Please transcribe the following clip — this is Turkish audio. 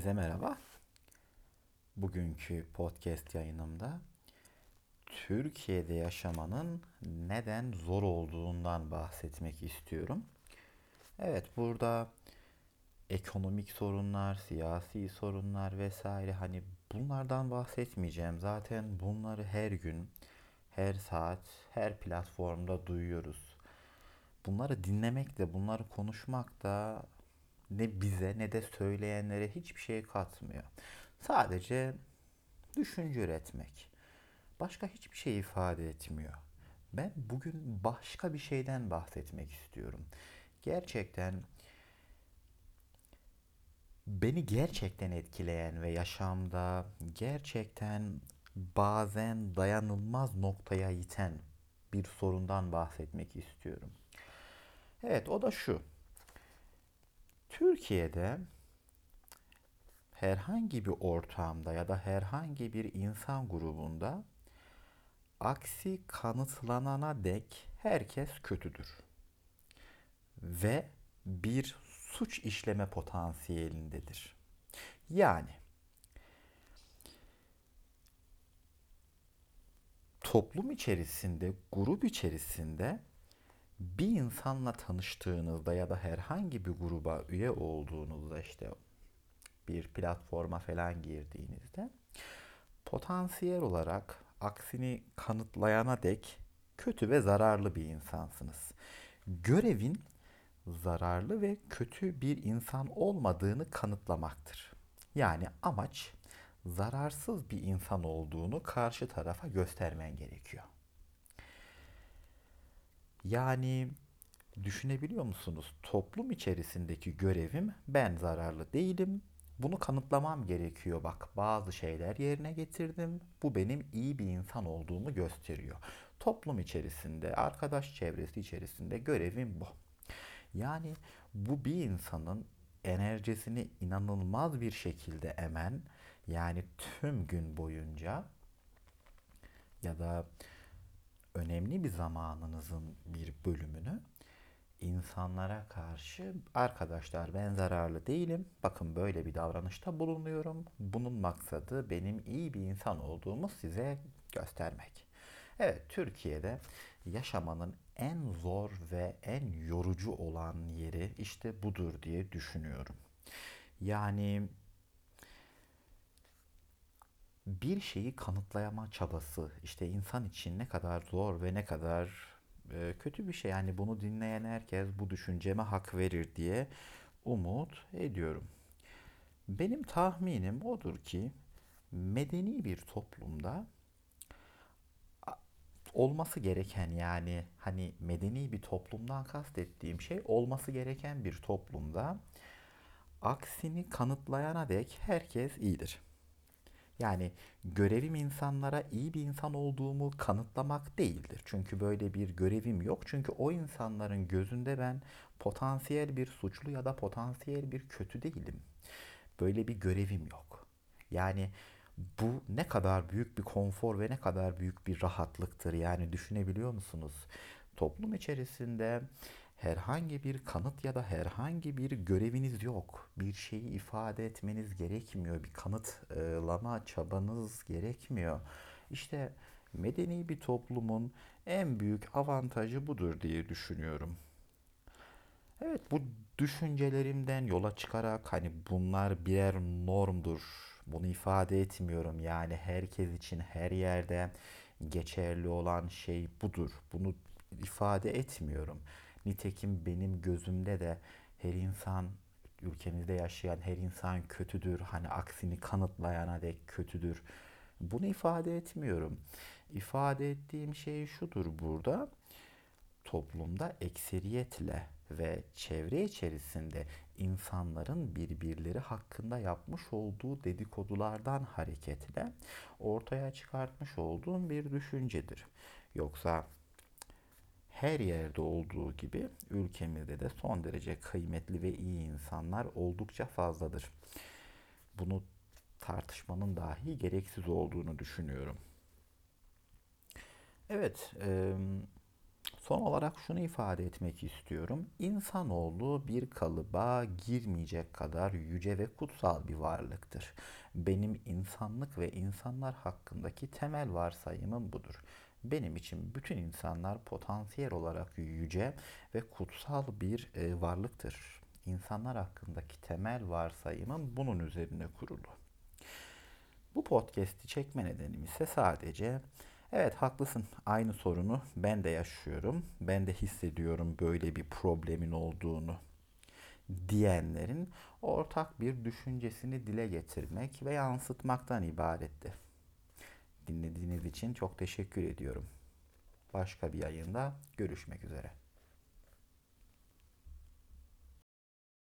Herkese merhaba. Bugünkü podcast yayınımda Türkiye'de yaşamanın neden zor olduğundan bahsetmek istiyorum. Evet, burada ekonomik sorunlar, siyasi sorunlar vesaire hani bunlardan bahsetmeyeceğim. Zaten bunları her gün, her saat, her platformda duyuyoruz. Bunları dinlemek de, bunları konuşmak da ne bize ne de söyleyenlere hiçbir şey katmıyor. Sadece düşünce üretmek. Başka hiçbir şey ifade etmiyor. Ben bugün başka bir şeyden bahsetmek istiyorum. Gerçekten beni gerçekten etkileyen ve yaşamda gerçekten bazen dayanılmaz noktaya iten bir sorundan bahsetmek istiyorum. Evet o da şu. Türkiye'de herhangi bir ortamda ya da herhangi bir insan grubunda aksi kanıtlanana dek herkes kötüdür. Ve bir suç işleme potansiyelindedir. Yani toplum içerisinde, grup içerisinde bir insanla tanıştığınızda ya da herhangi bir gruba üye olduğunuzda işte bir platforma falan girdiğinizde potansiyel olarak aksini kanıtlayana dek kötü ve zararlı bir insansınız. Görevin zararlı ve kötü bir insan olmadığını kanıtlamaktır. Yani amaç zararsız bir insan olduğunu karşı tarafa göstermen gerekiyor. Yani düşünebiliyor musunuz? Toplum içerisindeki görevim ben zararlı değilim. Bunu kanıtlamam gerekiyor. Bak bazı şeyler yerine getirdim. Bu benim iyi bir insan olduğumu gösteriyor. Toplum içerisinde, arkadaş çevresi içerisinde görevim bu. Yani bu bir insanın enerjisini inanılmaz bir şekilde emen yani tüm gün boyunca ya da önemli bir zamanınızın bir bölümünü insanlara karşı arkadaşlar ben zararlı değilim. Bakın böyle bir davranışta bulunuyorum. Bunun maksadı benim iyi bir insan olduğumu size göstermek. Evet Türkiye'de yaşamanın en zor ve en yorucu olan yeri işte budur diye düşünüyorum. Yani bir şeyi kanıtlayama çabası işte insan için ne kadar zor ve ne kadar e, kötü bir şey. Yani bunu dinleyen herkes bu düşünceme hak verir diye umut ediyorum. Benim tahminim odur ki medeni bir toplumda olması gereken yani hani medeni bir toplumdan kastettiğim şey olması gereken bir toplumda aksini kanıtlayana dek herkes iyidir. Yani görevim insanlara iyi bir insan olduğumu kanıtlamak değildir. Çünkü böyle bir görevim yok. Çünkü o insanların gözünde ben potansiyel bir suçlu ya da potansiyel bir kötü değilim. Böyle bir görevim yok. Yani bu ne kadar büyük bir konfor ve ne kadar büyük bir rahatlıktır. Yani düşünebiliyor musunuz? Toplum içerisinde herhangi bir kanıt ya da herhangi bir göreviniz yok. Bir şeyi ifade etmeniz gerekmiyor. Bir kanıtlama çabanız gerekmiyor. İşte medeni bir toplumun en büyük avantajı budur diye düşünüyorum. Evet bu düşüncelerimden yola çıkarak hani bunlar birer normdur. Bunu ifade etmiyorum. Yani herkes için her yerde geçerli olan şey budur. Bunu ifade etmiyorum. Nitekim benim gözümde de her insan ülkemizde yaşayan her insan kötüdür. Hani aksini kanıtlayana dek kötüdür. Bunu ifade etmiyorum. İfade ettiğim şey şudur burada. Toplumda ekseriyetle ve çevre içerisinde insanların birbirleri hakkında yapmış olduğu dedikodulardan hareketle ortaya çıkartmış olduğum bir düşüncedir. Yoksa her yerde olduğu gibi ülkemizde de son derece kıymetli ve iyi insanlar oldukça fazladır. Bunu tartışmanın dahi gereksiz olduğunu düşünüyorum. Evet, Son olarak şunu ifade etmek istiyorum. İnsanoğlu bir kalıba girmeyecek kadar yüce ve kutsal bir varlıktır. Benim insanlık ve insanlar hakkındaki temel varsayımım budur. Benim için bütün insanlar potansiyel olarak yüce ve kutsal bir e, varlıktır. İnsanlar hakkındaki temel varsayımım bunun üzerine kurulu. Bu podcast'i çekme nedenim ise sadece evet haklısın aynı sorunu ben de yaşıyorum. Ben de hissediyorum böyle bir problemin olduğunu diyenlerin ortak bir düşüncesini dile getirmek ve yansıtmaktan ibaretti. Dinlediğiniz için çok teşekkür ediyorum. Başka bir yayında görüşmek üzere.